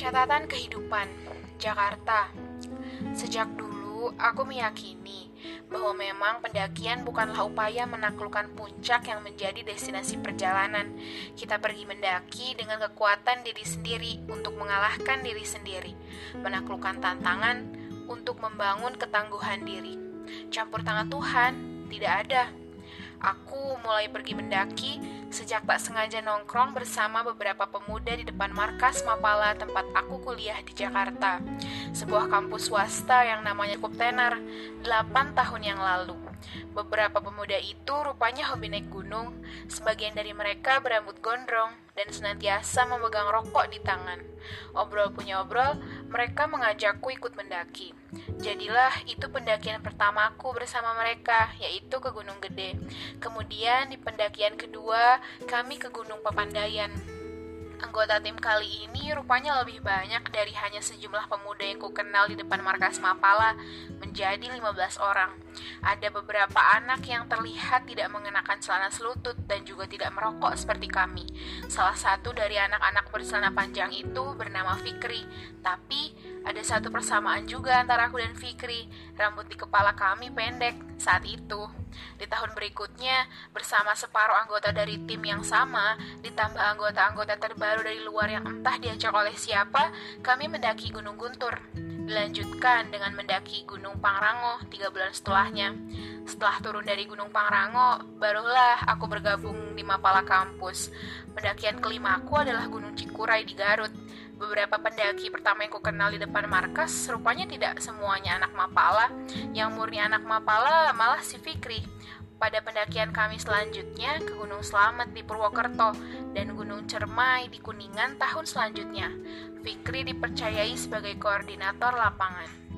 Catatan kehidupan Jakarta Sejak dulu aku meyakini bahwa memang pendakian bukanlah upaya menaklukkan puncak yang menjadi destinasi perjalanan. Kita pergi mendaki dengan kekuatan diri sendiri untuk mengalahkan diri sendiri, menaklukkan tantangan untuk membangun ketangguhan diri. Campur tangan Tuhan tidak ada. Aku mulai pergi mendaki sejak tak sengaja nongkrong bersama beberapa pemuda di depan markas Mapala tempat aku kuliah di Jakarta, sebuah kampus swasta yang namanya cukup tenar, 8 tahun yang lalu. Beberapa pemuda itu rupanya hobi naik gunung, sebagian dari mereka berambut gondrong dan senantiasa memegang rokok di tangan. Obrol punya obrol, mereka mengajakku ikut mendaki. Jadilah itu pendakian pertamaku bersama mereka, yaitu ke Gunung Gede. Kemudian di pendakian kedua, kami ke Gunung Papandayan. Anggota tim kali ini rupanya lebih banyak dari hanya sejumlah pemuda yang ku kenal di depan markas Mapala, menjadi 15 orang. Ada beberapa anak yang terlihat tidak mengenakan celana selutut dan juga tidak merokok seperti kami. Salah satu dari anak-anak bercelana panjang itu bernama Fikri, tapi ada satu persamaan juga antara aku dan Fikri. Rambut di kepala kami pendek saat itu. Di tahun berikutnya, bersama separuh anggota dari tim yang sama, ditambah anggota-anggota terbaru dari luar yang entah diajak oleh siapa, kami mendaki Gunung Guntur. Dilanjutkan dengan mendaki Gunung Pangrango tiga bulan setelahnya. Setelah turun dari Gunung Pangrango, barulah aku bergabung di Mapala Kampus. Pendakian kelima aku adalah Gunung Cikuray di Garut. Beberapa pendaki pertama yang ku kenal di depan markas rupanya tidak semuanya anak Mapala. Yang murni anak Mapala malah si Fikri. Pada pendakian kami selanjutnya ke Gunung Slamet di Purwokerto dan Gunung Cermai di Kuningan tahun selanjutnya. Fikri dipercayai sebagai koordinator lapangan.